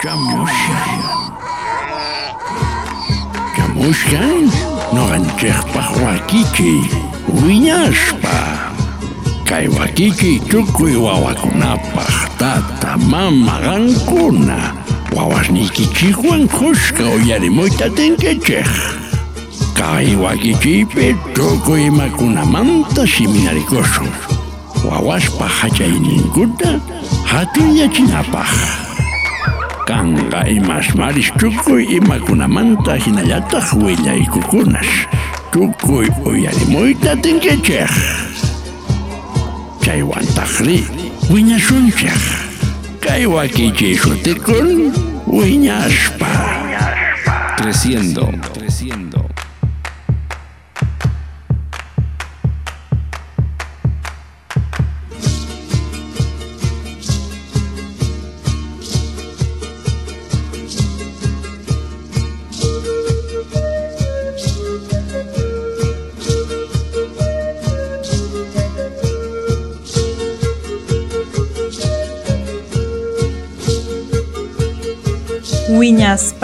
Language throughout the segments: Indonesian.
Chamushkan. Chamushkan noqanchikpaq wakiki wiñashpa. Kay wakiki tukuy wawakunapaq tata mama qankuna wawasniykichikwan kushka uyarimuyta tinkichik. Kay wakichiypi tukuy imakunamanta shiminarikushun. Wawaspa hachayninkuta hatunyachinapaq. Kanga imasmaris tukuy imakunamanta hinallataq willaykukunash. Tukuy uyarimuyta tinkichik. Chaywantaqri wiñashunchik. Kay wakichiy shutikun wiñashpa. Creciendo.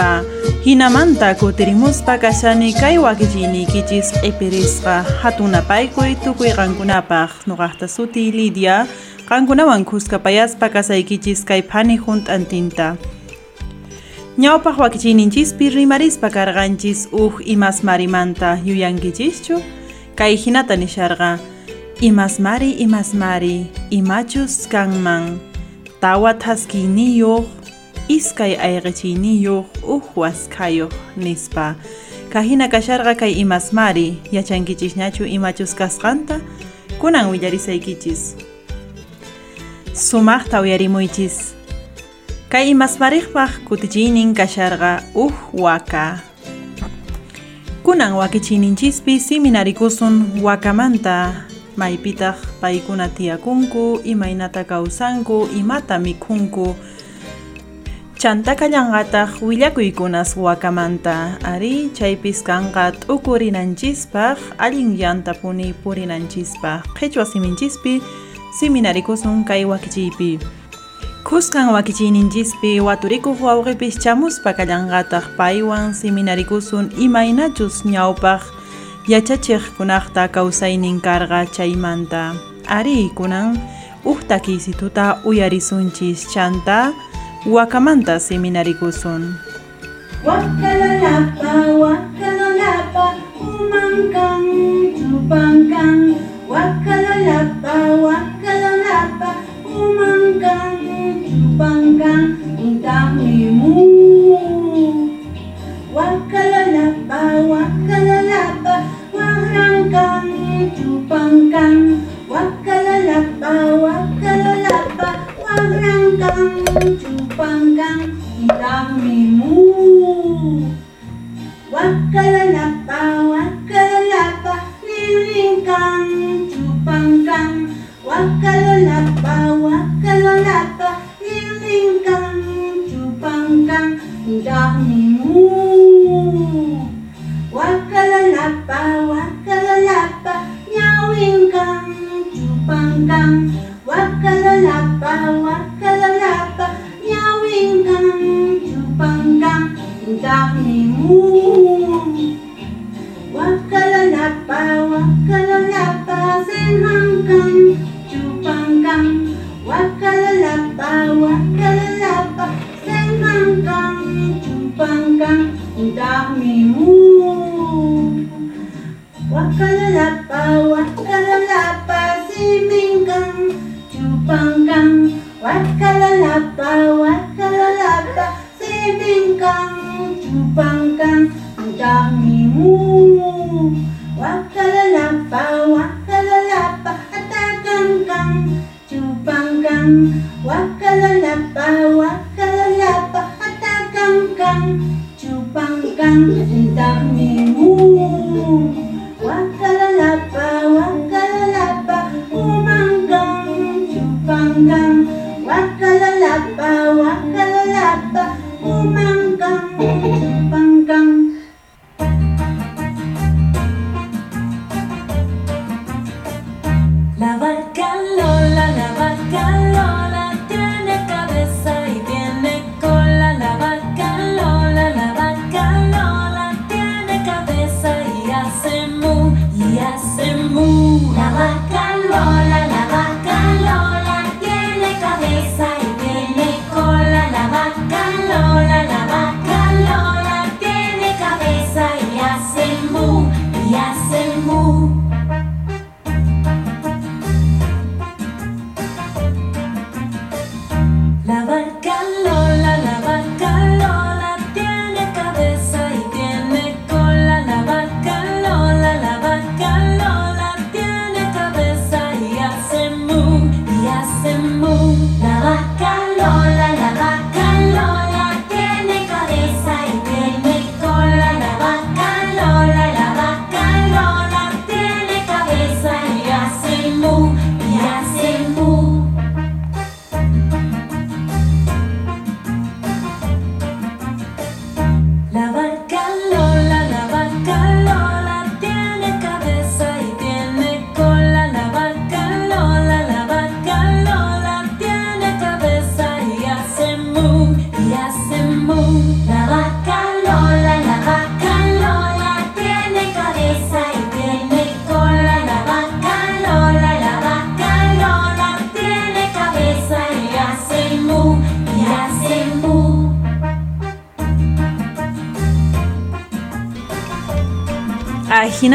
Wiñaspa hinamanta kutirimuspa kashani kay wakichiyniykichisq q'ipirisqa hatunapaykuy tukuy qankunapaq nuqaqta suti Lidia qankunawan khuskapayaspa kasaykichis kay phani hunt'antinta ñawpaq wakichiyninchispi rimarispa karqanchis uj imasmarimanta yuyankichischu kay hinata nisharqa imasmari imasmari imachus kanman tawa thaskiyniyuq iskay ayqichiyniyuq uj waskayuq nispa. Kahina kasharqa kay imasmari yachankichisñachu imachus kasqanta kunan willarisaykichis sumaqta uyarimuychis kay imasmariqpaq kutichiynin kasharqa uj waka kunan wakichiyninchispi siminarikusun wakamanta. Maypitaq paykuna tiyakunku imaynata kawsanku imata mikhunku chantaka llanqataq willakuykunas wakamanta. Ari chaypis kanqa t'ukurinanchispak allin llantapuni purinanchispaq qhichwa siminchispi siminarikusun kay wakichiypi khusqan wakichiyninchispi waturikuq wawqipis chamuspa kallanqataq paywan siminarikusun imaynachus ñawpaq. Yachachiqkunaqta kawsaynin karqa chaymanta. Ari kunan uj takisituta uyarisunchis chanta wakamanta seminarikusun. Wakalalapa, wakalalapa, umangkang, tupangkang. Wakalalapa, wakalalapa, umangkang, tupangkang. Ang dami mo. Wakalalapa, wakalalapa, warangkang, tupangkang. Wakalalapa, wakalalapa, warangkang, tupangkang. Ang dami mo. Wakalalapa, wakalalapa, lilingkang, tupangkang. Wakalalapa, wakalalapa, lilingkang, tupangkang. Ang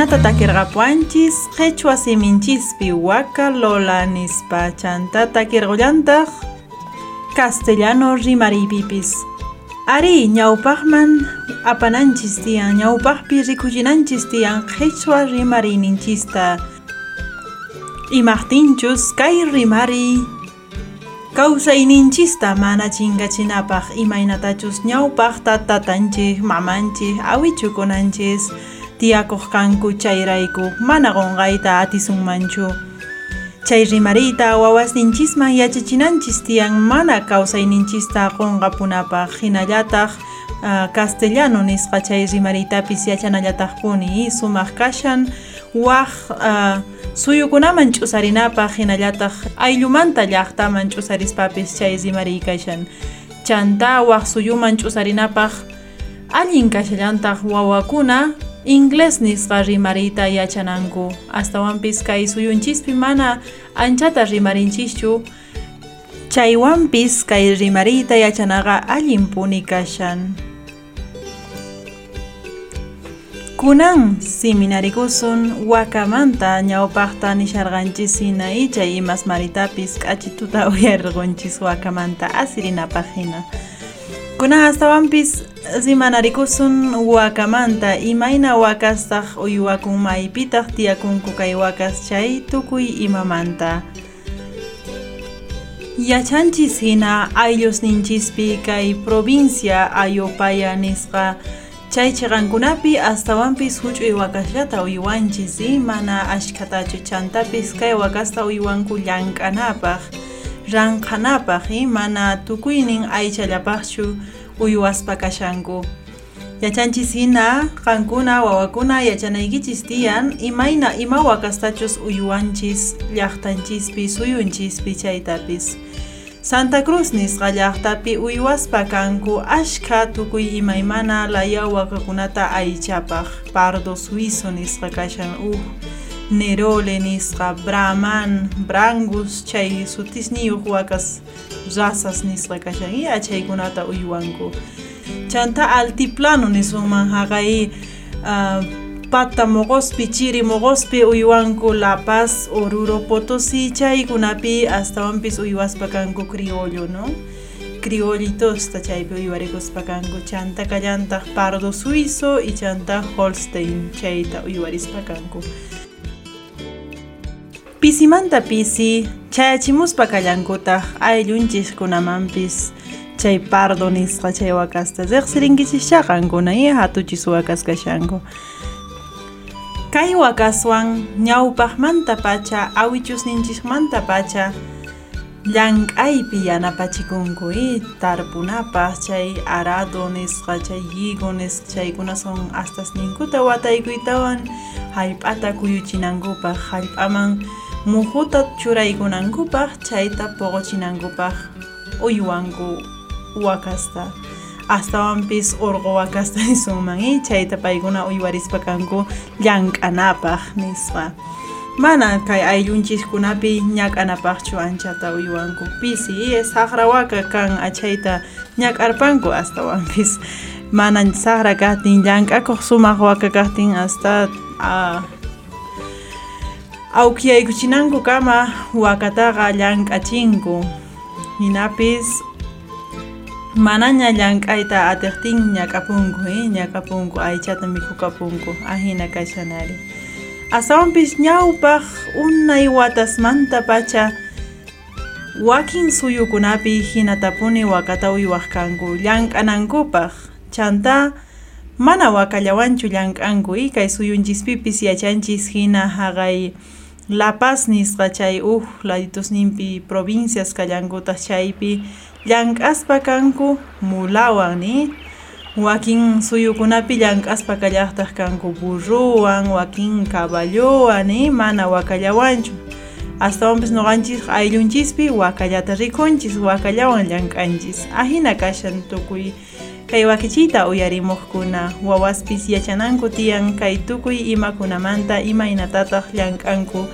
hinata takirqapuanchis qhechua siminchispi waka lola nispa chanta takirqullantaq castellano rimariypipis ari ñawpaqman apananchis tiyan ñawpaqpi rikhuchinanchis tiyan qhechua rimariyninchista imaqtinchus kay rimari kawsayninchista mana chinkachinapaq imaynatachus ñawpaqta tatanchik mamanchik awichukunanchis tiyakuq kanku chayrayku mana qunqayta atisunmanchu chay rimariyta wawasninchisman yachachinanchis tiyan mana kawsayninchista qunqapunapaq hinallataq uh, castellano nisqa chay rimariytapis yachanallataqpuni. Sumaq kashan waq uh, suyukunaman ch'usarinapaq hinallataq. Ayllumanta llaqtaman ch'usarispapis chay rimariyy kashan. Chanta waq suyuman ch'usarinapaq. Allin kashallantaq wawakuna inglés nisqa rimariyta yachananku astawanpis kay suyunchispi mana anchata rimarinchischu chaywanpis kay rimariyta yachanaqa allinpuni kashan. Kunan seminarikusun wakamanta ñawpaqta nisharqanchis hina ichay imasmaritapis k'achituta uyarirqunchis wakamanta asirinapaq hina kunan astawanpis rimanarikusun wakamanta imayna wakastaq maipitak tiyakunku kay wakas chay tukuy imamanta. Yachanchis hina ayllosninchispi kay provincia ayopaya nisqa. Chay chiqankunapi astawanpis huch'uy wakasllata uywanchis mana ashkhatachu chantapis kay wakasta uywanku llank'anapaq ranqanapaq mana tukuynin aychallapaqchu uywaspa kashanku. Yachanchis hina qankuna wawakuna yachanaykichis tiyan imayna ima wakastachus uywanchis llaqtanchispi suyunchispi chaytapis. Santa Cruz nisqa llaqtapi uywaspa kanku ashkha tukuy imaymana laya wakakunata aychapaq. Pardo suizo nisqa kashan uh nerole nisqa brahman brangus chay sutisniyuq wakas razas nisqa kashan y achaykunata uywanku. Chanta altiplano nisunman haqay uh, pata moqospi chiri moqospi uywanku La Paz Oruro Potosí chaykunapi astawanpis uywaspa kanku criollo no criolitosta chaypi uywarikuspa kanku chanta kallantaq pardo suizo y chanta holstein chayta uywarispa kanku pisimanta pisi chayachimuspa kallankutaq ayllunchikkunamanpis chay pardo nisqa chay wakasta riqsirinkichikcha qankuna y hatuchis wakas kashanku kay wakaswan ñawpaqmanta pacha awichusninchikmanta pacha llank'aypi yanapachikunku y tarpunapaq chay arado nisqa chay higo nisqa chaykuna son astasninkuta wataykuytawan hallp'ata kuyuchinankupaq hallp'aman muhuta churaykunankupaq chayta poqochinankupaq uywanku wakasta. Astawanpis urqu wakasta nisunman y chayta paykuna uywarispa kanku llank'anapaq nisqa mana kay ayllunchikkunapi ñak'anapaqchu anchata uywanku. Pisi saqra waka kan achayta ñak'arpanku astawanpis mana saqra kaqtin llank'akuq sumaq waka kaqtin hasta uh, awkiyaykuchinanku kama wakataqa llank'achinku hinapis manaña llank'ayta atiqtin ñak'apunku eh? ñak'apunku aychata mikhukapunku ahina kashanari. Asawanpis ñawpaq unay watasmanta pacha wakin suyukunapi hinatapuni wakata uywaq kanku llank'anankupaq chanta mana wakallawanchu llank'anku y kay suyunchispipis yachanchis hina haqay La Paz nisqa chay uj laditusninpi provincias kallankutaq chaypi llank'aspa kanku mulawan ni wakin suyukunapi llank'aspa kallaqtaq kanku burruwan wakin caballowan ni mana wakallawanchu astawanpis nuqanchis ayllunchispi wakallata rikunchis wakallawan llank'anchis ahina kashan tukuy kay wakichiyta uyarimuqkuna wawaspis yachananku tiyan kay tukuy imakunamanta imaynatataq llank'anku.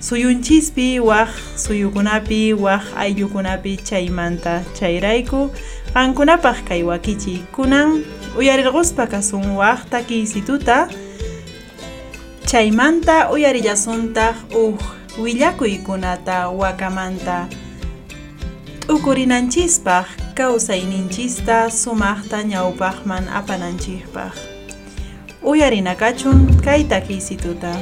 Suyunchispi waq suyukunapi waq ayllukunapi chaymanta chayrayku. Qankunapaq kay wakichiy kunan uyarirquspa kasun waq takiy situta Chaymanta uyarillasuntaq uq willakuykunata wakamanta. T'ukurinanchispaq kawsayninchista sumaqta ñawpaqman apananchikpaq. Uyarinakachun kay takiysituta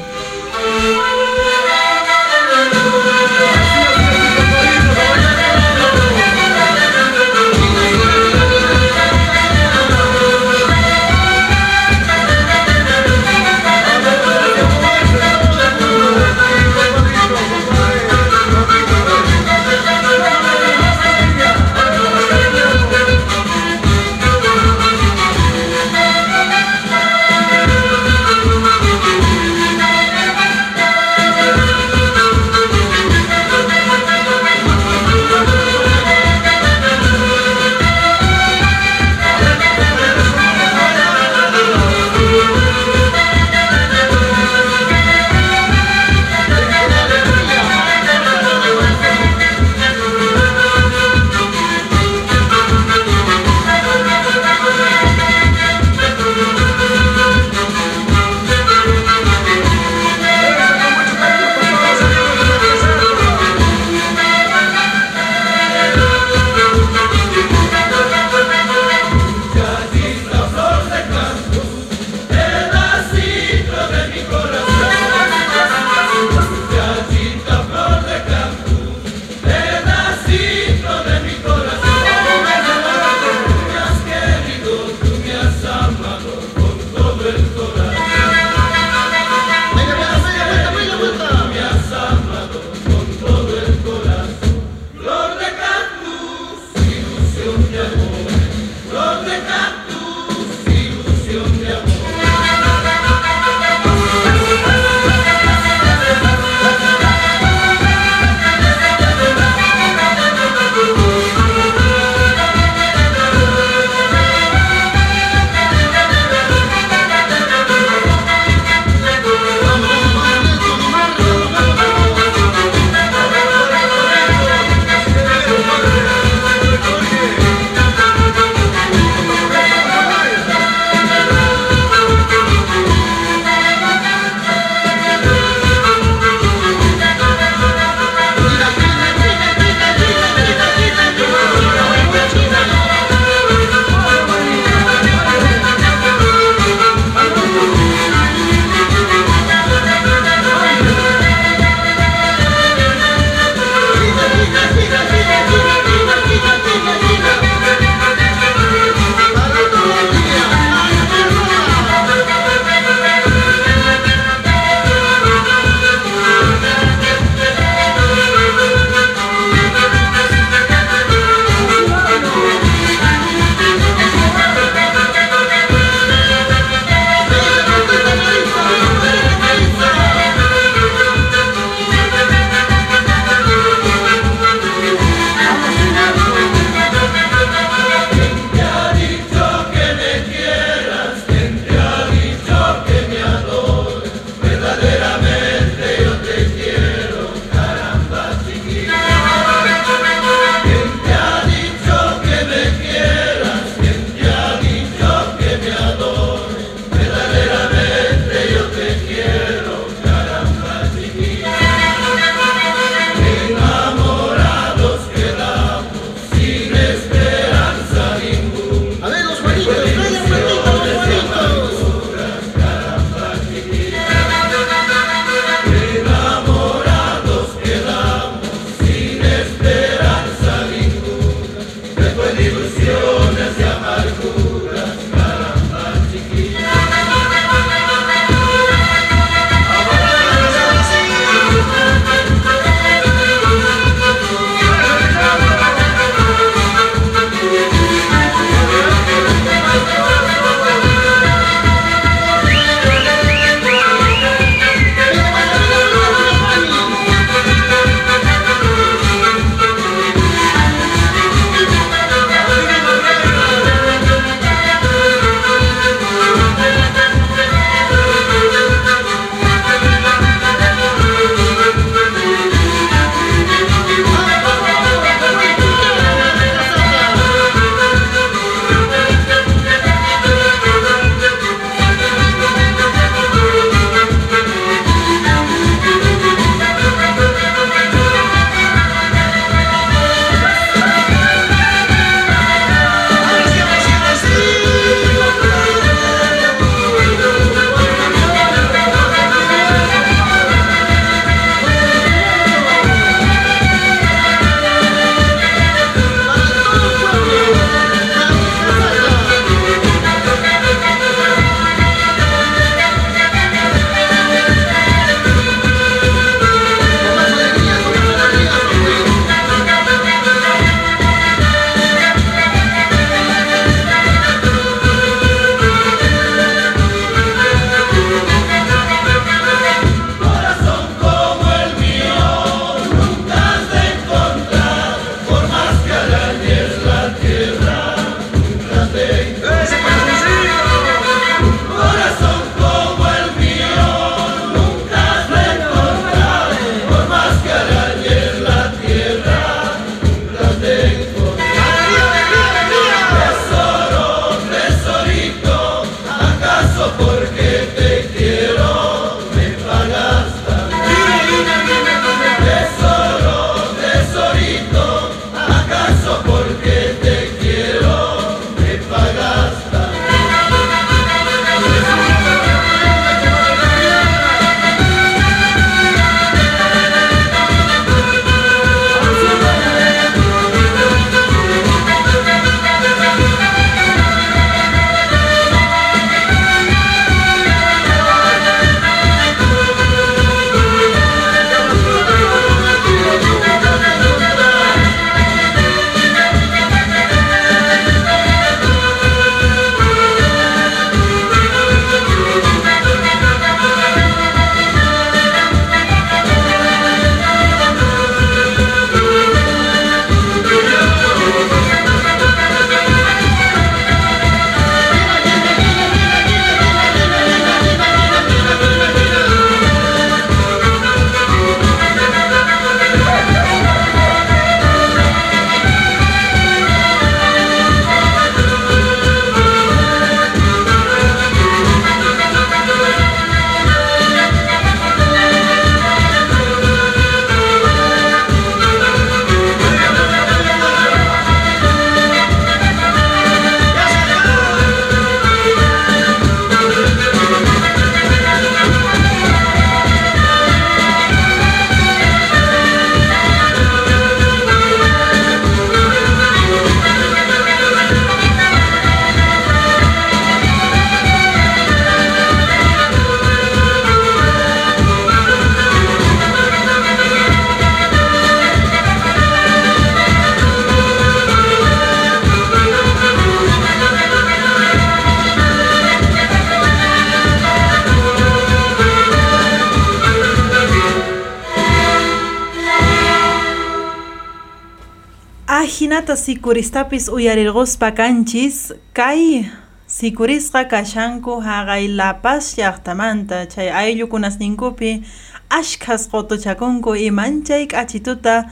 Ahinata sikuristapis uyarirquspa kanchis kay sikurisqa kashanku haqay lapas chay ayllukunas ninkupi ashkhas qotuchakunku imanchay k'achituta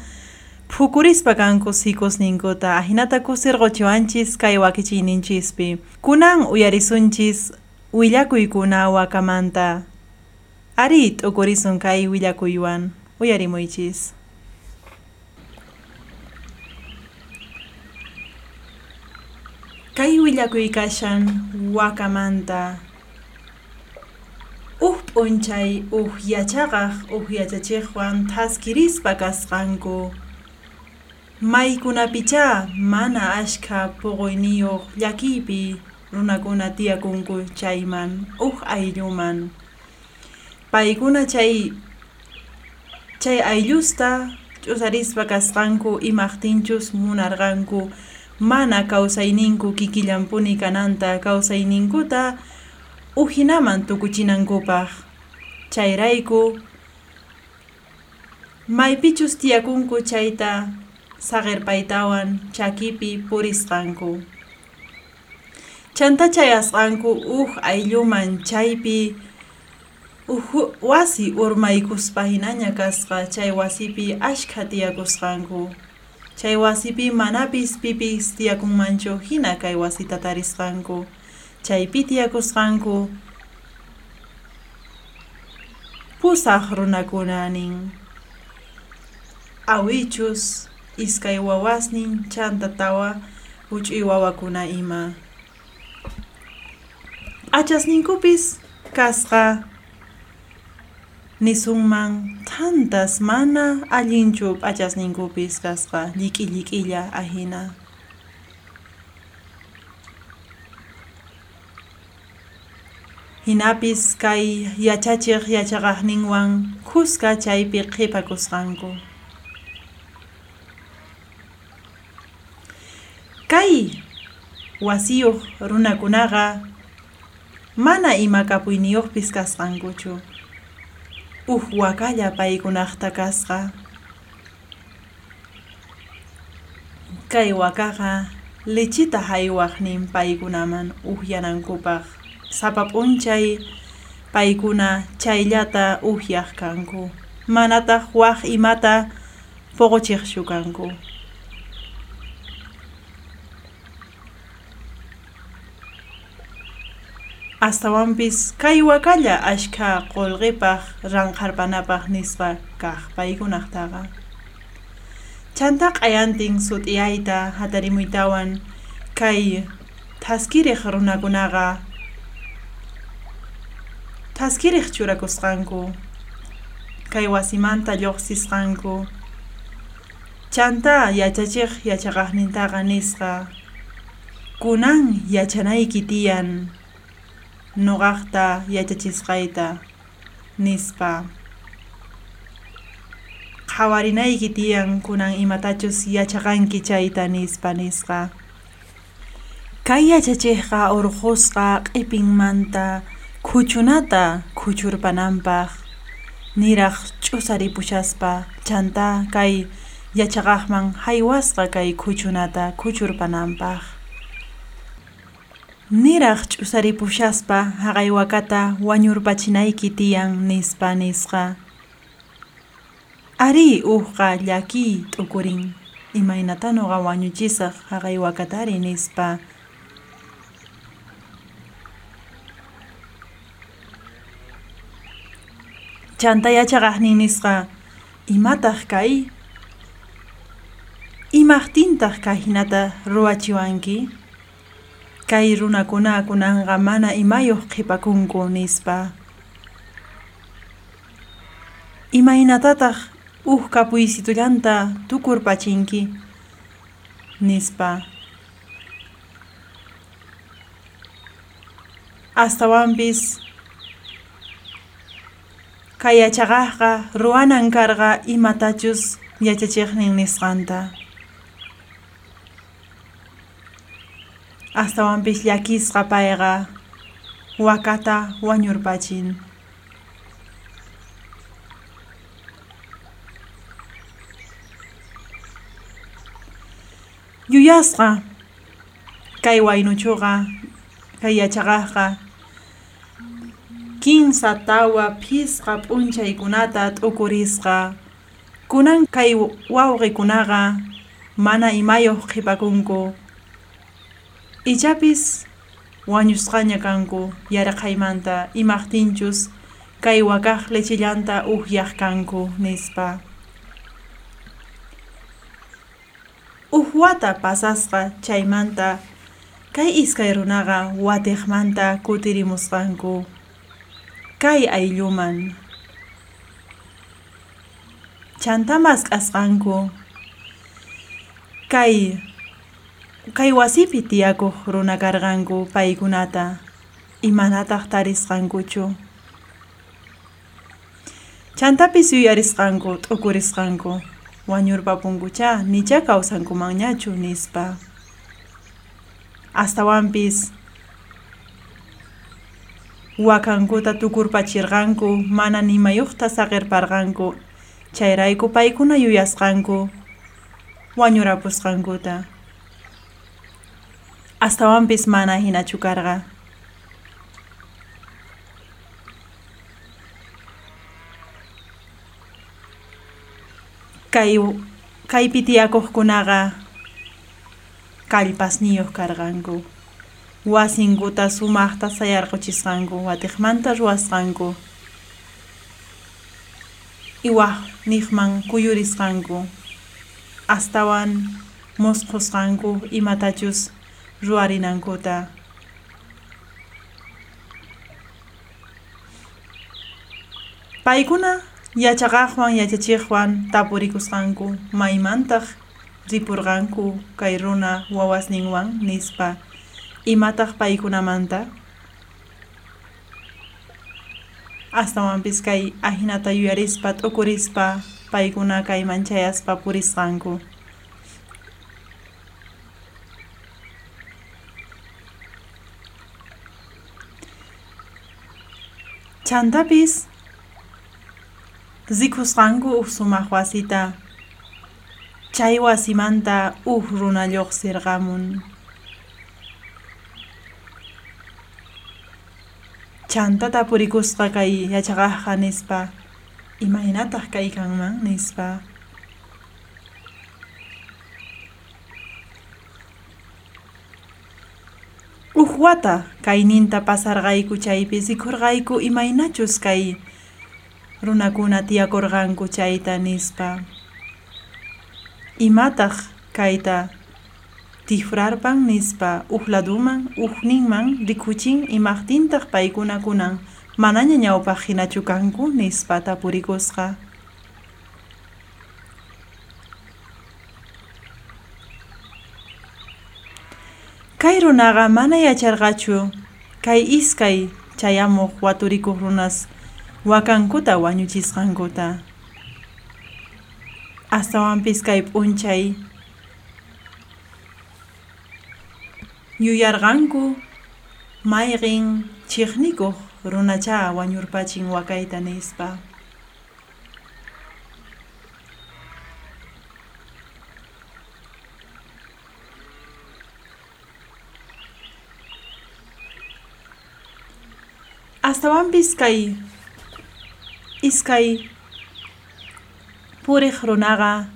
phukurispa kanku sikus ninkuta. Ahinata kusirquchiwanchis kay wakichiyninchispi kunan uyarisunchis willakuykuna wakamanta. Ari t'ukurisun kay willakuywan. Uyarimuychis Kay willakuy kashan wakamanta. Uj p'unchay uj yachaqaq uj yachachiqwan thaskirispa kasqanku. Maykunapichá mana ashkha puquyniyuq llakiypi runakuna tiyakunku chayman uj aylluman. Paykuna chay chay ayllusta ch'usarispa kasqanku imaqtinchus munarqanku mana kawsayninku kikillampuni kananta kawsayninkuta uhinaman tukuchinankupaq chayrayku maypichus tiyakunku chayta saqirpaytawan chakipi purisqanku. Chanta chayasqanku uj aylluman chaypi uj wasi urmaykuspa hinaña kasqa chay wasipi ashkha tiyakusqanku chay wasipi manapis pipis tiyakunmanchu hina kay wasita tarisqanku chaypi tiyakusqanku pusaq runakuna nin. Awichus iskay wawasnin chanta tawa huch'uy wawakuna ima. Achasninkupis kasqa nisunman tantas mana allinchu p'achasninkupis kasqa llik'i llik'illa ahina. Hinapis kay yachachiq yachaqaqninwan kuska chaypi qhipakusqanku kay wasiyuq runakunaqa mana ima kapuyniyuqpis kasqankuchu uj wakalla paykunaqta kasqa kay wakaqa lichita haywaqnin paykunaman uhyanankupaq sapa p'unchay paykuna chayllata uhyaq kanku manataq waq imata puquchiqchu kanku astawanpis kay wakalla ashkha qullqipaq ranqharpanapaq nisqa kaq paykunaqtaqa. Chanta q'ayantin sut'iyayta hatarimuytawan kay thaskiriq runakunaqa thaskiriq churakusqanku kay wasimanta lluqsisqanku chanta yachachiq yachaqaqnintaqa nisqa kunan yachanayki tiyan nuqaqta yachachisqayta nispa. Qhawarinayki tiyan kunan imatachus yachaqanki chayta nispa nisqa. Kay yachachiqqa urqusqa q'ipinmanta khuchunata khuchurpananpaq niraq ch'usaripushaspa chanta kay yachaqaqman haywasqa kay khuchunata khuchurpananpaq niraq ch'usaripushaspa haqay wakata wañurpachinayki tiyan nispa nisqa. Ari uqqa llaki t'ukurin. Imaynata nuqa wañuchisaq haqay wakatari nispa. Chanta yachaqaqnin nisqa. Imataq kay? Imaqtintaq kay hinata ruwachiwanki kay runakuna kunanqa mana imayuq qhipakunku nispa. Imaynatataq uj kapuysitullanta tukurpachinki nispa. Astawanpis yachaqaqqa ruwanan karqa imatachus yachachiqnin nisqanta astawanpis llakisqa payqa wakata wañurpachin yuyasqa. Kay waynuchuqa kay yachaqaqqa kinsa tawa phisqa p'unchaykunata t'ukurisqa. Kunan kay wawqikunaqa mana imayuq qhipakunku ichapis wañusqaña kanku yaraqaymanta imaqtinchus kay wakaq lechillanta uhyaq kanku nispa. Uhwata pasasqa chaymanta kay iskay runaqa watiqmanta kutirimusqanku. Kay aylluman. Chantamas k'asqanku kay kay wasipi tiyakuq runa karqanku paykunata imanataq tarisqankuchu. Chantapis yuyarisqanku t'ukurisqanku. Wañurpapunkucha nicha kawsankumanñachu nispa. Astawanpis wakankuta tukurpachirqanku mana nimayuqta saqirparqanku. Chayrayku paykuna yuyasqanku. Wañurapusqankuta astawanpis mana hinachu karqa kay kaypi tiyakuqkunaqa kallpasniyuq karqanku wasinkuta sumaqta sayarquchisqanku watiqmanta ruwasqanku iwaq niqman kuyurisqanku astawan musqusqanku imatachus ruwarinankuta paykuna yachaqaqwan yachachiqwan tapurikusqanku maymantaq ripurqanku kay runa wawasninwan nispa. Imataq paykunamanta astawanpis kay ahinata yuyarispa t'ukurispa paykuna kayman chayaspa purisqanku chantapis zikusqanku uq sumaq wasita chay wasimanta uq runa lluqsirqamun chantata purikusqa kay yachaqaqqa nispa imaynataq kaykanman nispa uq wata kayninta pasarqayku chaypi sikhurqayku imaynachus kay runakuna tiyakurqanku chayta nispa. Imataq kayta tifrarpan nispa uq laduman uqninman rikuchin imaqtintaq paykuna kunan manaña ñawpaq hinachu kanku nispa tapurikusqa kay runaqa mana yacharqachu? Kay iskay chayamuq waturikuq runas wakankuta wañuchisqankuta astawanpis kay p'unchay yuyarqanku mayqin chiqnikuq runacha wañurpachin wakayta nispa astawanpis kay iskay puriq runaqa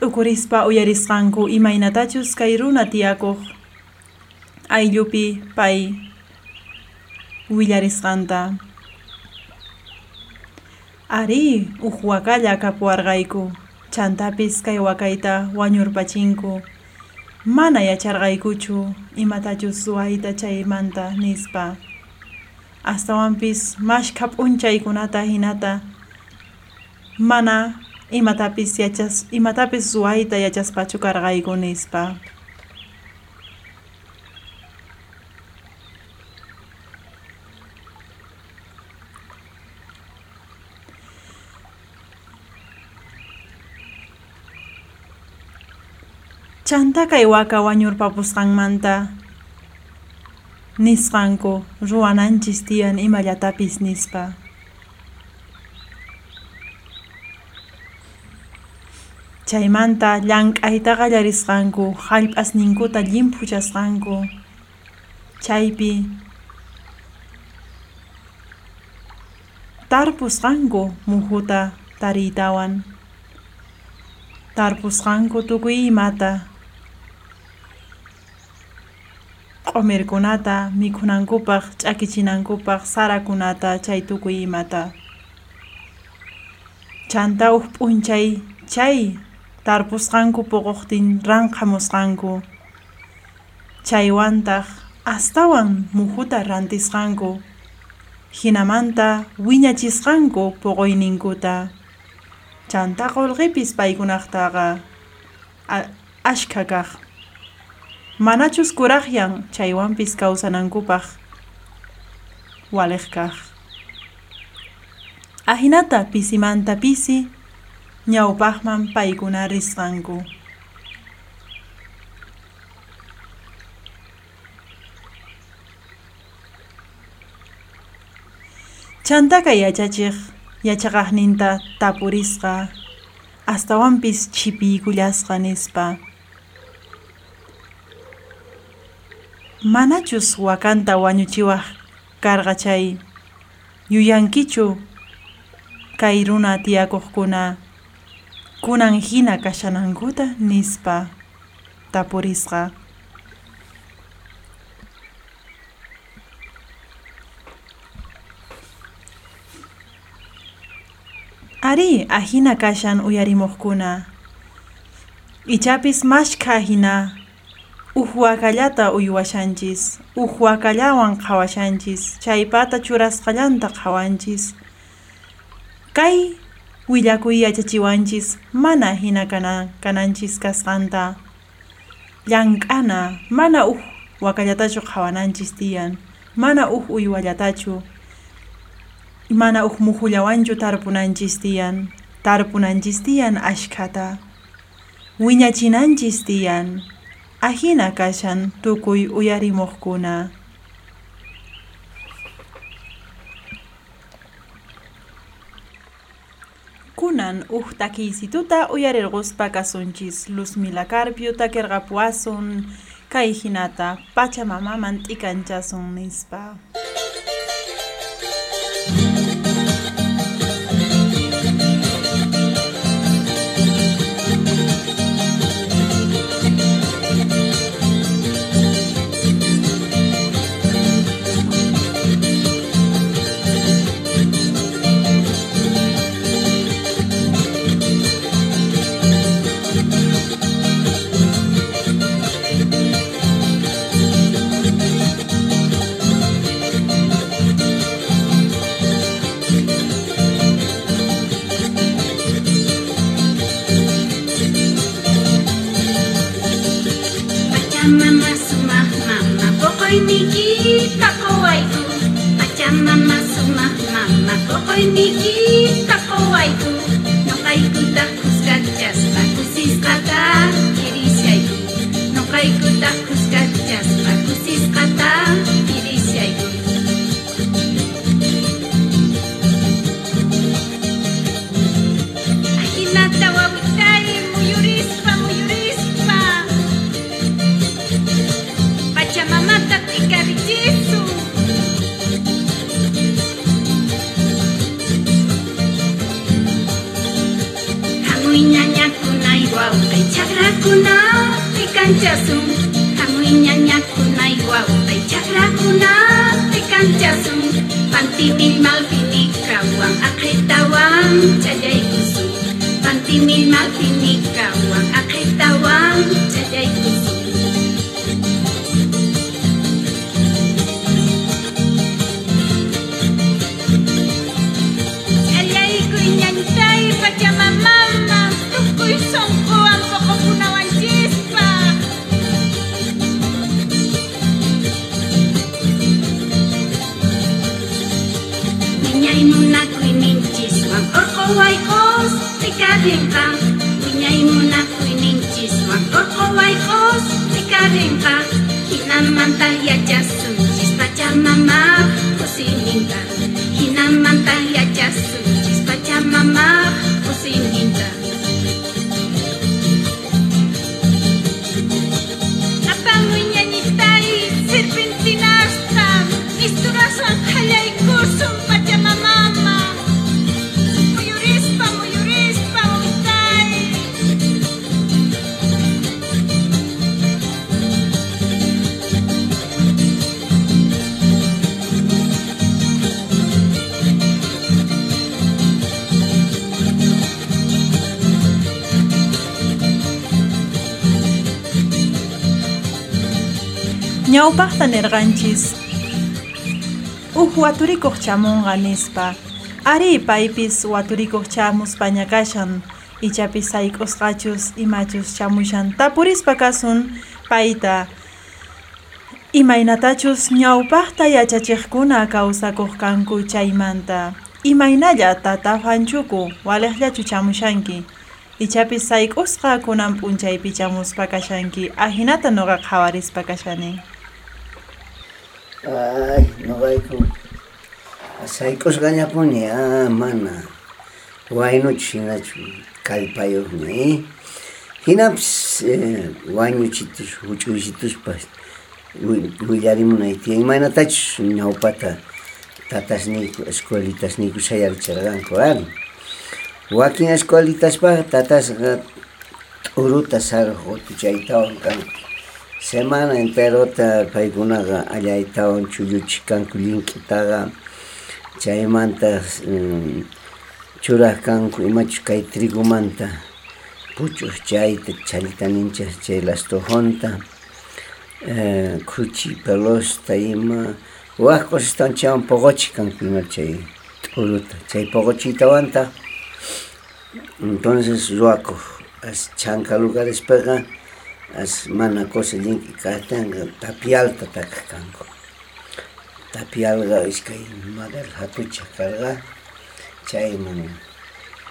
t'ukurispa uyarisqanku imaynatachus kay runa tiyakuq pay willarisqanta ari uq wakalla kapuwarqayku chantapis kay wakayta wañurpachinku. Mana yacharqaykuchu. Imatachus suwayta chaymanta nispa astawanpis mashka p'unchaykunata hinata. Mana imatapis yachas imatapis suwayta yachaspachu karqayku nispa chanta kay waka wañurpapusqanmanta nisqanku ruwananchis tiyan imallatapis nispa. Chaymanta llank'ayta qallarisqanku hallp'asninkuta llimpuchasqanku chaypi tarpusqanku muhuta tariytawan tarpusqanku tukuy imata q'umirkunata mikhunankupaq ch'akichinakupaq sarakunata chay tukuy imata chanta uq p'unchay chay tarpusqanku puquqtin ranqamusqanku chaywantaq astawan muhuta rantisqanku. Hinamanta wiñachisqanku puquyninkuta chanta qullqipis paykunaqtaqa. Ashkha kaq manachus kuraqyan chaywanpis kawsanankupaq waliq kaq ahinata pisimanta pisi ñawpaqman paykuna risqanku. Chantaka yachachiq yachaqaqninta tapurisqa astawanpis chipiykullasqa nispa manachus wakanta wañuchiwaq karqa chay. Yuyankichu kay runa tiyakuqkuna. Kunan hina kashanankuta nispa tapurisqa. Ari ahina kashan uyarimuqkuna. Ichapis mashkha hina uj wakallata uywashanchis uj wakallawan qhawashanchis chaypata churasqallanta qhawanchis. Kay willakuy yachachiwanchis. Mana hina kana kananchis kasqanta. Llank'ana mana uj wakallatachu qhawananchis tiyan. Mana uj uywallatachu mana uj muhullawanchu tarpunanchis tiyan. Tarpunanchis tiyan ashkhata wiñachinanchis tiyan ahina kashan tukuy uyarimuqkuna kunan uj takiysituta uyarirquspa kasunchis Luzmila Carpio takirqapuwasun kay hinata Pachamamaman t'ikanchasun nispa Hoy mi chakrakuna tikanchasun Hamuy ñañakuna iwawtay chakrakuna tikanchasun Pantimil malpinikawan aqhitawan chayaykusun Pantimil malpinikawan aqhitawan chayaykusun Ayaykuy karinta Uñay munakuninchis Makokoway os Tikarinta Hinamanta yachasun Chispachamama Kusininta Hinamanta yachasun Chispachamama Kusininta ñawpaqta nirqanchis uj waturikuq chamunqa nispa ari paypis waturikuq chamuspaña kashan ichapis sayk'usqachus imachus chamushan. Tapurispa kasun payta imaynatachus ñawpaqta yachachiqkuna kawsakuq kanku chaymanta imaynalla tatafanchuku waliqllachu chamushanki. Ichapis sayk'usqa kunan p'unchaypi chamuspa kashanki ahinata nuqaqa hawarispa kashani Ai, nogaiko. Azaikos gainako mana. Guaino txinatxu, kalpai hor nahi. Hina ps, eh, guaino txituz, gutxu izituz pas. Guilari mu nahi tia. Imaen atatxuz, naupata, tataz niku, eskualitaz niku zaiartxera ganko, ari. Eh? Guakin eskualitaz ba, tataz gat, urutaz arro, gotu txaita semana enterota paykunaqa allaytawan chulluchikanku linkitaqa chaymanta um, churaq kanku imachu kay trigumanta. Puch'uq chayta chalita ninchas chay lastojonta eh, kuchi pelosta ima waq cosastawan chaywan poqochik kanku ima chay t'uruta chay poqochiytawanta entonces ruwakuq as chanka lugarespaqa از من کسی دینکی که تنگ تپیال تا تک کنگو تپیال گا که مادر هاتو چکر گا چای من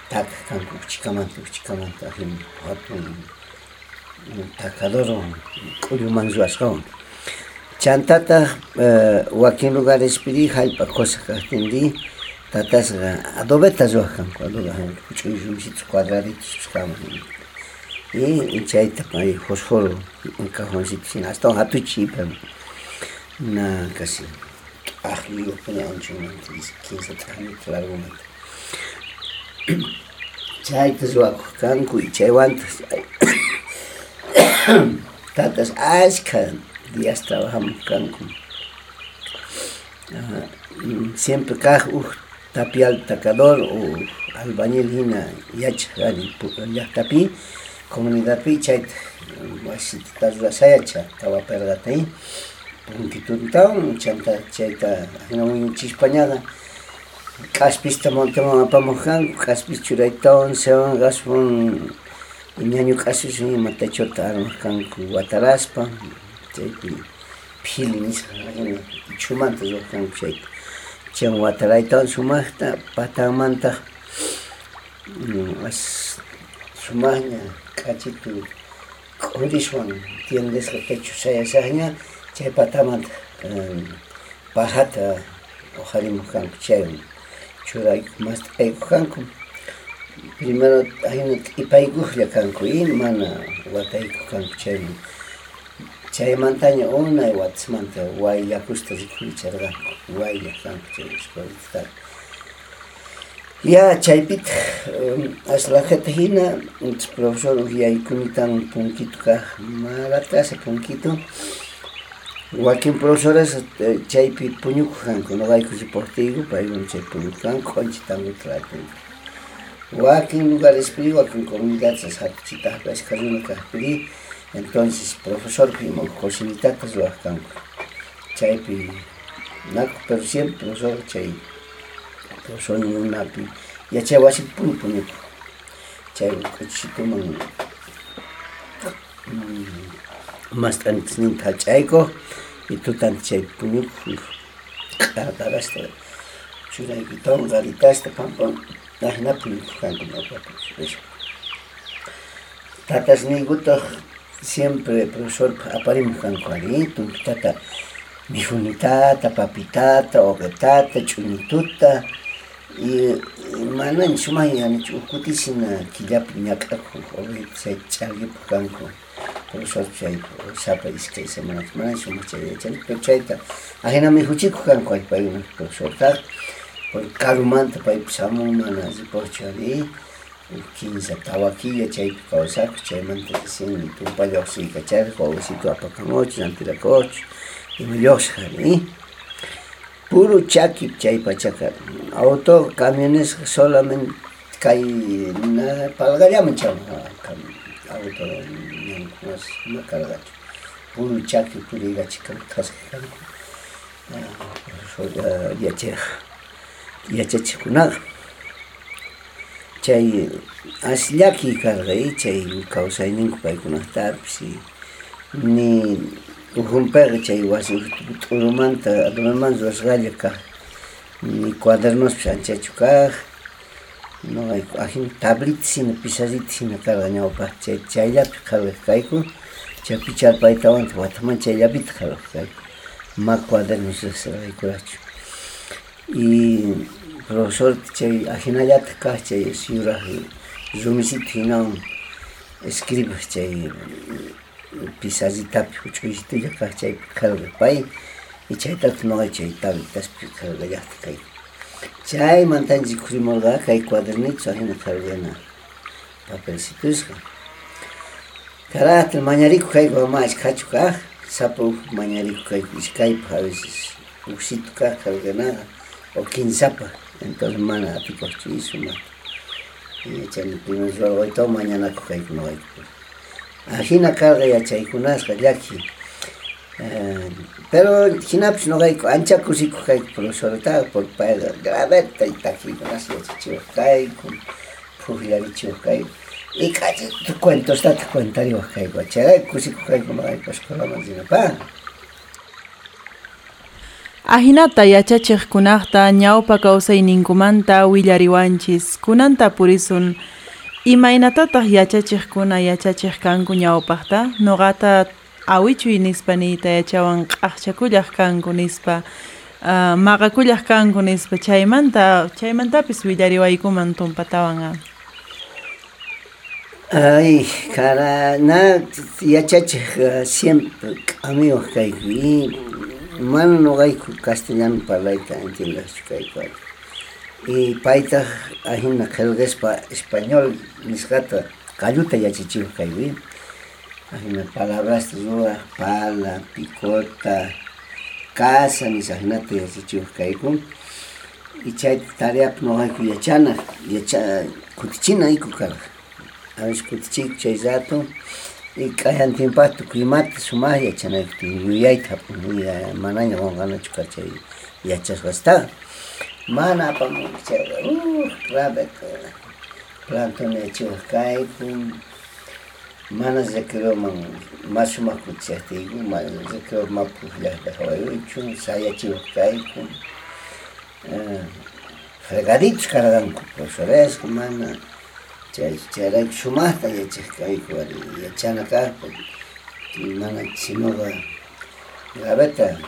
تک کنگو چکمان تو چکمان تا هم هاتو من دارو کلیو منزو از خون چان تا تا وکین رو گارس پیدی تا تا سگا ادوبه تا زو خنگو ادوبه هنگو چویزو میسی چو y chayta pay fósforo un cajoncito sin hasta un hatuchi pero una casi ajillo pone ancho 15 30 largo chayta zuaco canco y chaywantas tatas asca días trabajamos canco. Siempre caj uh, tapial tacador o albañil hina yacha ya tapi comunidadpi chayta wasita rurashayacha tawaperqatay punkitutawan chanta chayta hina wiñuchispañaqa k'aspista montaman apamuq kanku k'aspis churaytawan sewan gaswan ñañu k'aspis imatachota armaq kanku wataraspa chaypi phili nisqa hina chumanta ruwaq kanku chayta chaywan wataraytawan sumaqta patanmanta as კაჭიკი კონდიშონ тендес хэтэчусая сагня чай патамат бахата охалимухан чайм чурай маст эйханку примеро айнат ипайгухля канку ин мана ватайку канку чайм чай монтаня онай ватсманта вайля кустер кучерга вайля канку чайм школистак Ya chaypit aslajata hina, profesor yaykunitan punkito kaj malata hace punkito. Wakin profesoras chaypi puñuku kanko, no gaiku si portigo, paigun chay puñuku kanko, conchi tango tlatin. Wakin lugares pri, wakin comunidades hakuchita hakas karuna kajpiri, entonces profesor pimo cosinitatas lo hakanko. Chaypi, naku, pero siempre profesor chaypi son un lápiz. Ya se va así, pum, pum, ቻይቆችቱም ማስጠንትን ታጫይቆ ይቱታን ቻይፑኒ ቃራዳራስተ ቹራይጊቶን ጋሪታስተ ፓምፖን ናህና ፑኒካንቱ ነበር tatas niguto siempre profesor aparim kankari tuntata mijunitata papitata ogetata chunituta. Y manani sumayanichu ukutisina killapi ñak'akuq oqeta chay ch'arkipuq kanku profesor chay sapa iskay semanas manani sumaq chay yachani pero chayta ahina mijuchikuq kanku allpayman profesorta porque karumanta paypis hamun mana ripuqchu ari quince tawaquilla chaypi kawsakuq chaymanta recién tumpalla usiykacharqa wawasito apakamuchu rantirakuchu ima lluqshaq ari puro chaki chaypachaca. Auto, camiones solamente kay na palgallaman cham auto mas makargachu. Puro chaki purigachikan kaskanku. Ah, pues, Soda yachach yachachikunaga. Chay aslaki karga y chay kawsayninkupaykunatapis ni Гумпера чайвас, Уруманта, Адумаманзу Ашгалика, Квадернос Пшанчачуках, но ахин таблици написазици на караня опа, чайляп халых кайку, чапичар пайтаван, ватаман чайляпит халых кайку, ма квадернос Ашгаликурачу. И profesor chay ajinayat ka chay siura zumisi tinam escribe chay pizarritapi huch'uysitulla kaq chaypi qhawaq pay y chaytata noqay chay tabletaspi qhawallaqta kayku chaymantanchik kurimurqa kay cuadernito ajina qhawllana papelcitusqa. Carácter mañarikuq kayku ama achkachu kaq sapa huk mañarikuq kayku ishkaypaq a veces uksito kaq qhawllanaqa o kinsapa. Entonces mana atikuqchu isumanta y chaymi primer ruwaytawan mañanakuq kayku noqayku ajina karqa yachaykunasqa llaki pero hinapish noqayku ancha kusikuq kayku profesortaqa por payqa graveta itaquikunas yachachiwaq kayku pukllarichiwaq kayku y kachita cuentostata cuentariwaq kayku chayrayku kusikuq kayku noqayku escuelaman rinapaq Ahinata yachachiqkunaqta ñawpa kawsayninkumanta willariwanchis kunanta purisun imaynatataq yachachiqkuna yachachiq kanku ñawpaqta. Nuqata awichuy nispa niyta yachawan q'aqchakullaq kanku nispa uh, maqakullaq kanku nispa. Chaymanta chaymantapis willariwaykuman tumpatawan Ay, cara, na yachachiq siempre k'amiwaq kayku. Y mana noqayku castellano parlayta entiendachu kayku y paita hay una jerga español nisgata cayuta ya chichivo hay una palabras rua pala picota casa mis ajnate ya chichivo caycun y chay tarea no hay cuyachana yacha cutichina y cucarga a veces cutichik chay rato y cayan tiempo tu climate sumaya chana tu yuyaita ya manaña con ganas chucachay yachas gastada mana pamukceva, uh, rabeka, plantone chunkai kum, mana zakiro man, masuma kuchati kum, mana zakiro ma puhla hoyo chun saya chunkai kum, fregadich karadan kuposores mana, charak shumata ya chunkai kum, ya chanaka, mana chinoga, rabeta,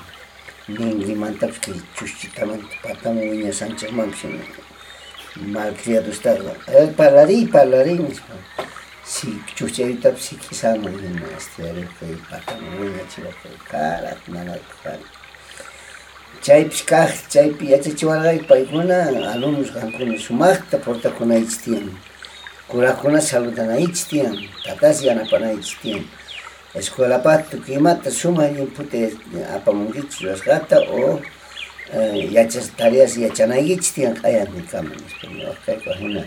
ninrimantapish kay chushchitamanta pataman wiñasanchikmanpish malcriadostaqa a ver parlariy parlariy nispa si chuchaytapish sikisaman hina este kay pataman wiñachiwaq karat mana kari chaypish kaq chaypi yachachiwarqayku paykuna alumnos qankuna sumaqta portakunaychik tiyan kurakuna saludanaychik tiyan tatas yanapanaychik tiyan escuela pato que mata suma y un pute apamungich los gata o eh, yachas tareas yachanaygich tiyan kayan mi kamen español kay kahina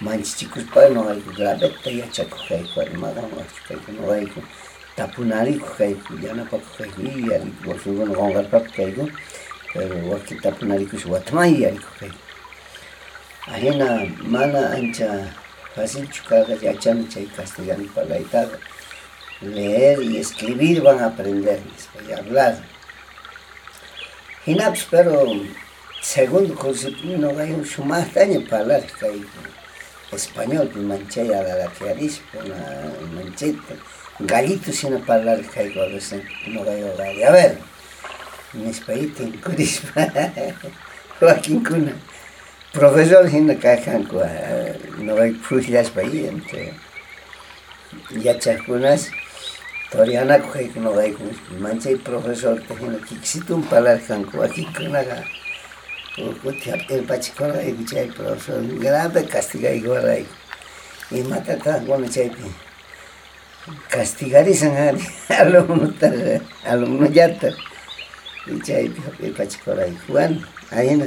manchi chicos pa no hay que grabeta yachaku kay kuan magan kay no hay tapunari kay yana pa kay y ari bolsungon gongal pa kay pero waki tapunari kus watmai ari kay ajena mana ancha fácil chukaga yachana chay castellano palaitaga leer y escribir van a aprender y hablar. Pero segundo no hay un sumastaño para hablar español, pues manché a la clarispa, una mancheta, gallito sin hablar a veces no hay. A ver, en español en curispa, Joaquín Cuna, profesor hina kajanku, no hay frutas para ahí, entre yachakunas, Toriana kuhayku nogayku manchay profesor tehina kiksitum palarkanku akikunaga kuti hapten pachikorayku chay profesor grave castigayku warayku imatata bueno castigarizan y chaypi hapten pachikorayku bueno ahina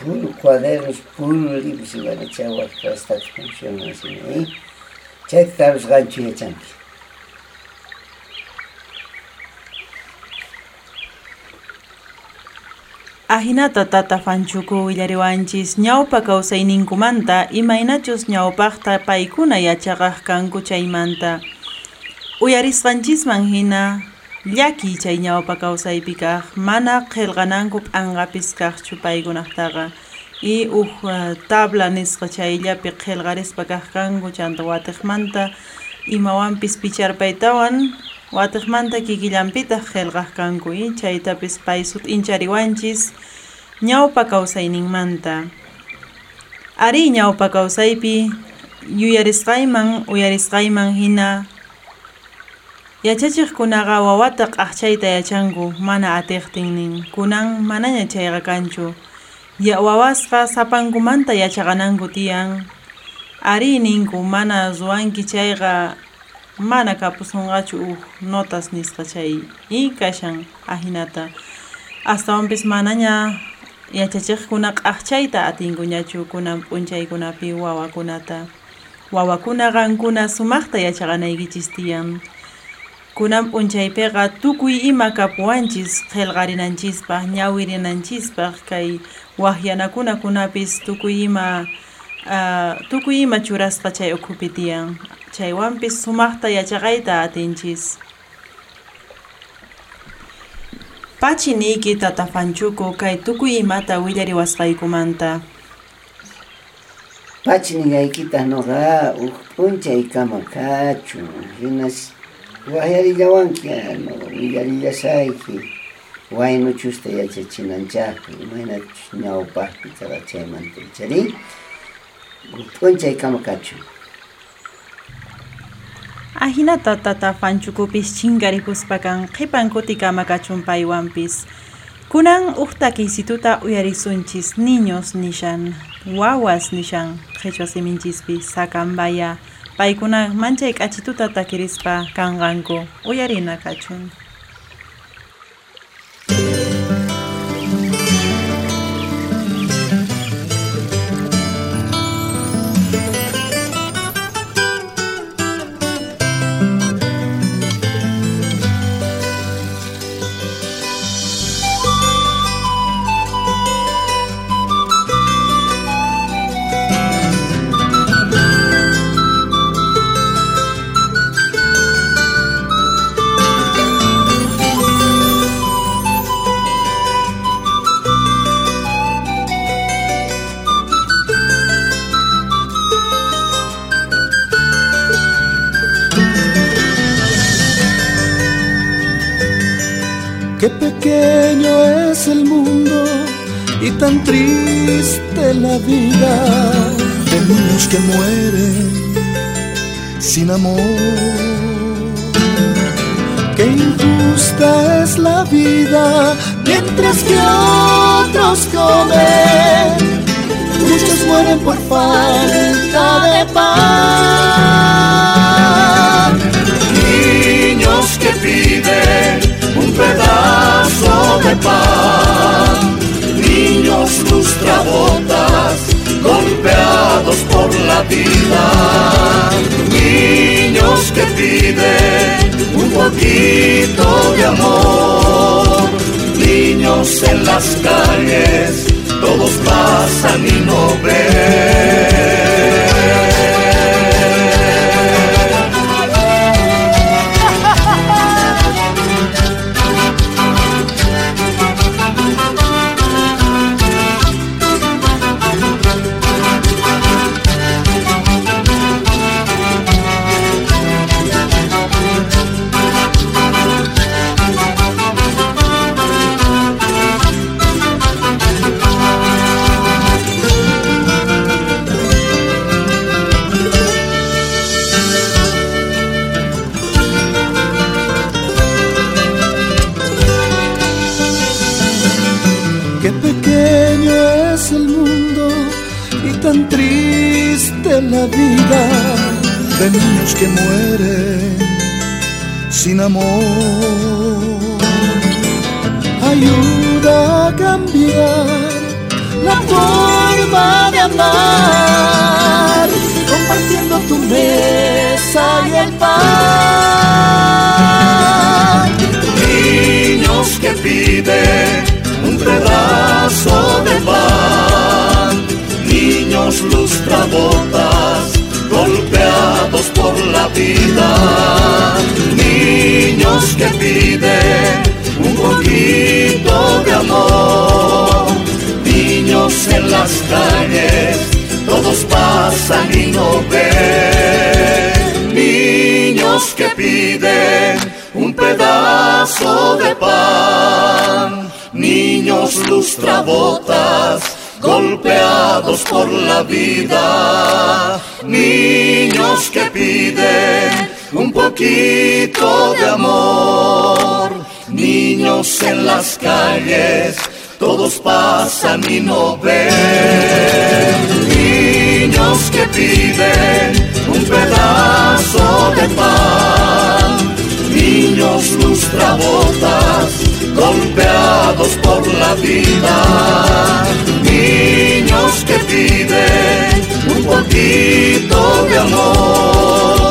puro cuadernos puro libros imana chay waqtastata funciona asini chayta tarusqanchu yachanki Ahinata tata fanchuku willariwanchis ñawpa kawsayninkumanta imaynachus ñawpaqta paykuna yachaqaq kanku chaymanta uyarisqanchisman hina llaki chay ñawpa kawsaypi kaq mana qillqananku p'anqapis kaqchu paykunaqtaqa y uj uh, tabla nisqa chayllapi qillqarispa kaq kanku chanta watiqmanta imawanpis picharpaytawan Watiqmanta kikillampitaq qillqaq kanku y chaytapis pay sut'inchariwanchis ñawpa kawsayninmanta. Ari ñawpa kawsaypi yuyarisqayman uyarisqayman hina yachachiqkunaqa wawata q'aqchayta yachanku mana atiqtinnin. Kunan manaña chayqa kanchu ya wawasqa sapankumanta yachaqananku tiyan. Ari ninku mana ruwanki chayqa mana kapusunqachu uj notas nisqa chay. Kashan ahinata astawanpis manaña yachachiqkuna q'aqchayta atinkuñachu kunan p'unchaykunapi wawakunata. Wawakuna qankuna sumaqta yachaqanaykichis tiyan kunan p'unchaypiqa tukuy ima kapuwanchis qillqarinanchispaq ñawirinanchispaq kay waqyanakunakunapis tukuy ima uh, tukuy ima churasqa chay ukhupi tiyan chaywanpis sumaqta yachaqayta atinchis. Pachi niyki tatafanchuku kay tukuy imata willariwasqaykumanta niyaykita noqa uj p'unchay kama kachu hinas wayarillawanki ano willarillasayki waynuchusta yachachinanchaqpi imaynachus ñawpaqpi tara chaymanta ichari p'unchay kama kachu. Ahinata tata fanchukupis chinkaripuspakan qipan kutikama kachun paywanpis. Kunan uqta kisituta uyarisunchis niños nishan, wawas nishan, qhechwa siminchispi sakambaya, paykuna manchay k'achituta takirispa kanqanku uyarina kachun. Vida niños que mueren sin amor. Qué injusta es la vida mientras que otros comen. Muchos mueren por falta de pan. Niños que piden un pedazo de pan. Niños lustrabotas golpeados por la vida. Niños que piden un poquito de amor. Niños en las calles, todos pasan y no ven. Que piden un poquito de amor, niños en las calles, todos pasan y no ven, niños que piden un pedazo de pan, niños lustrabotas golpeados por la vida, niños que piden un poquito de amor, niños en las calles, todos pasan y no ven, niños que piden un pedazo de pan, niños lustrabotas golpeados por la vida, niños que piden un poquito de amor,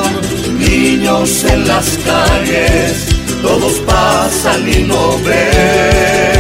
niños en las calles, todos pasan y no ven.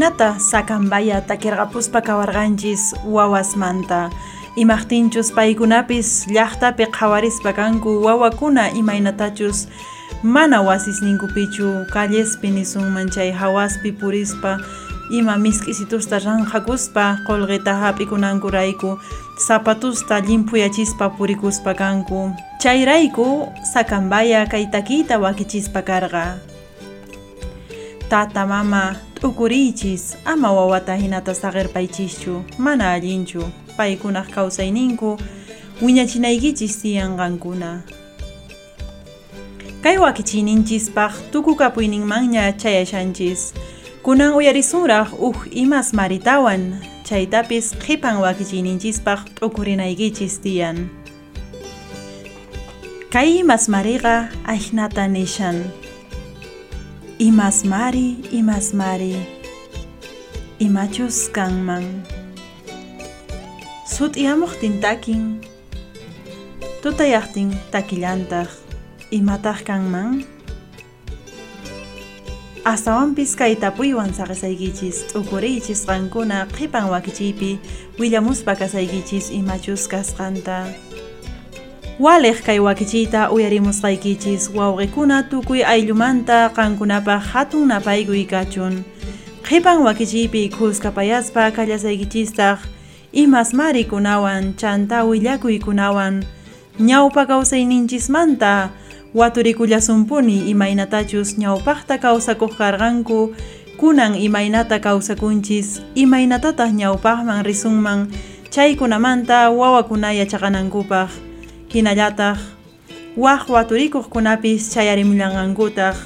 Ajinata sakambaya takirqapuspa kawarqanchis wawasmanta imaqtinchus paykunapis llaqtapi qhawarispa kanku wawakuna imaynatachus mana wasisninkupichu kallespi nisunman chay hawaspi purispa ima misk'isitusta ranqakuspa qullqita hap'ikunankurayku zapatusta llimpuyachispa purikuspa kanku chayrayku sakambaya kay takiyta wakichispa karqa tata mama t'ukuriychis ama wawata hinata saqirpaychischu mana allinchu paykunaq kawsayninku wiñachinaykichis tiyanqankuna kay wakichiyninchispaq tukukapuyninmanña chayashanchis. Kunan uyarisunraq uj imas maritawan chaytapis qhipan wakichiyninchispaq t'ukurinaykichis tiyan. Kay imas mariqa ahnata nishan imasmari imasmari imachus kanman sut'iyamuqtin takin tutayaqtin takillantaq imataq kanman astawanpis kay tapuywan saqisaykichis t'ukuriychis qankuna qhipan wakichiypi willamuspa kasaykichis imachus kasqanta Waleq kay wakichiyta uyarimusqaykichis wawqikuna tukuy ayllumanta qankunapaq hatun napaykuy kachun qhipan wakichiypi khuskapayaspa kallasaykichistaq. Imasmari kunawan chanta willakuykunawan. Ñawpa kawsayninchismanta waturikullasumpuni imaynatachus ñawpaqta kawsakuq karqanku kunan imaynata kawsakunchis imaynatataq ñawpaqman risunman. Chaykunamanta wawakuna yachaqanankupaq hinallataq. Waq waturikuqkunapis chayarimullanqankutaq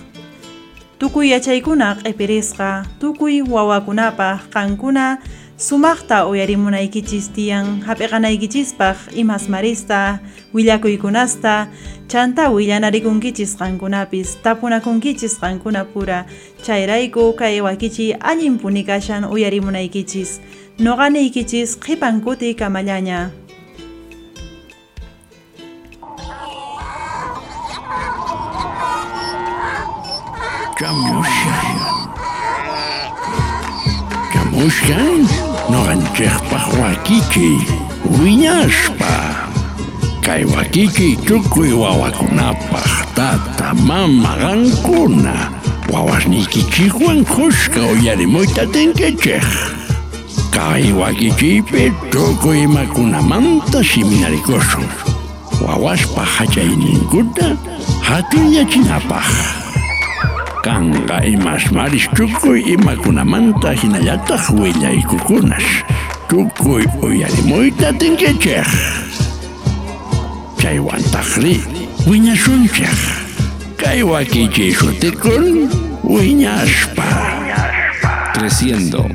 tukuy yachaykuna q'ipirisqa tukuy wawakunapaq qankuna sumaqta uyarimunaykichis tiyan hap'iqanaykichispaq imasmarista willakuykunasta chanta willanarikunkichis qankunapis tapunakunkichis qankuna pura chayrayku kay wakichiy allinpuni kashan uyarimunaykichis noqanaykichis qhipan kuti kamallaña Kamushain Kamushain Non cher paroiki Kiki. Oui nash pa Kaiwa Kiki tsukuiwa wa kunapa tata mamaranguna Wawashiki chigo en kushto yare mota tenke cher Kaiwa Kiki pet tsukuiwa kunamanta shiminarikoshu pa hajaini gutta hati yachinapa kanqa imasmaris tukuy imakunamanta hinallataq willaykukunash tukuy uyarimuyta tinkichik chaywantaqri wiñashunchik kay wakichiy shutikun wiñashpa Creciendo.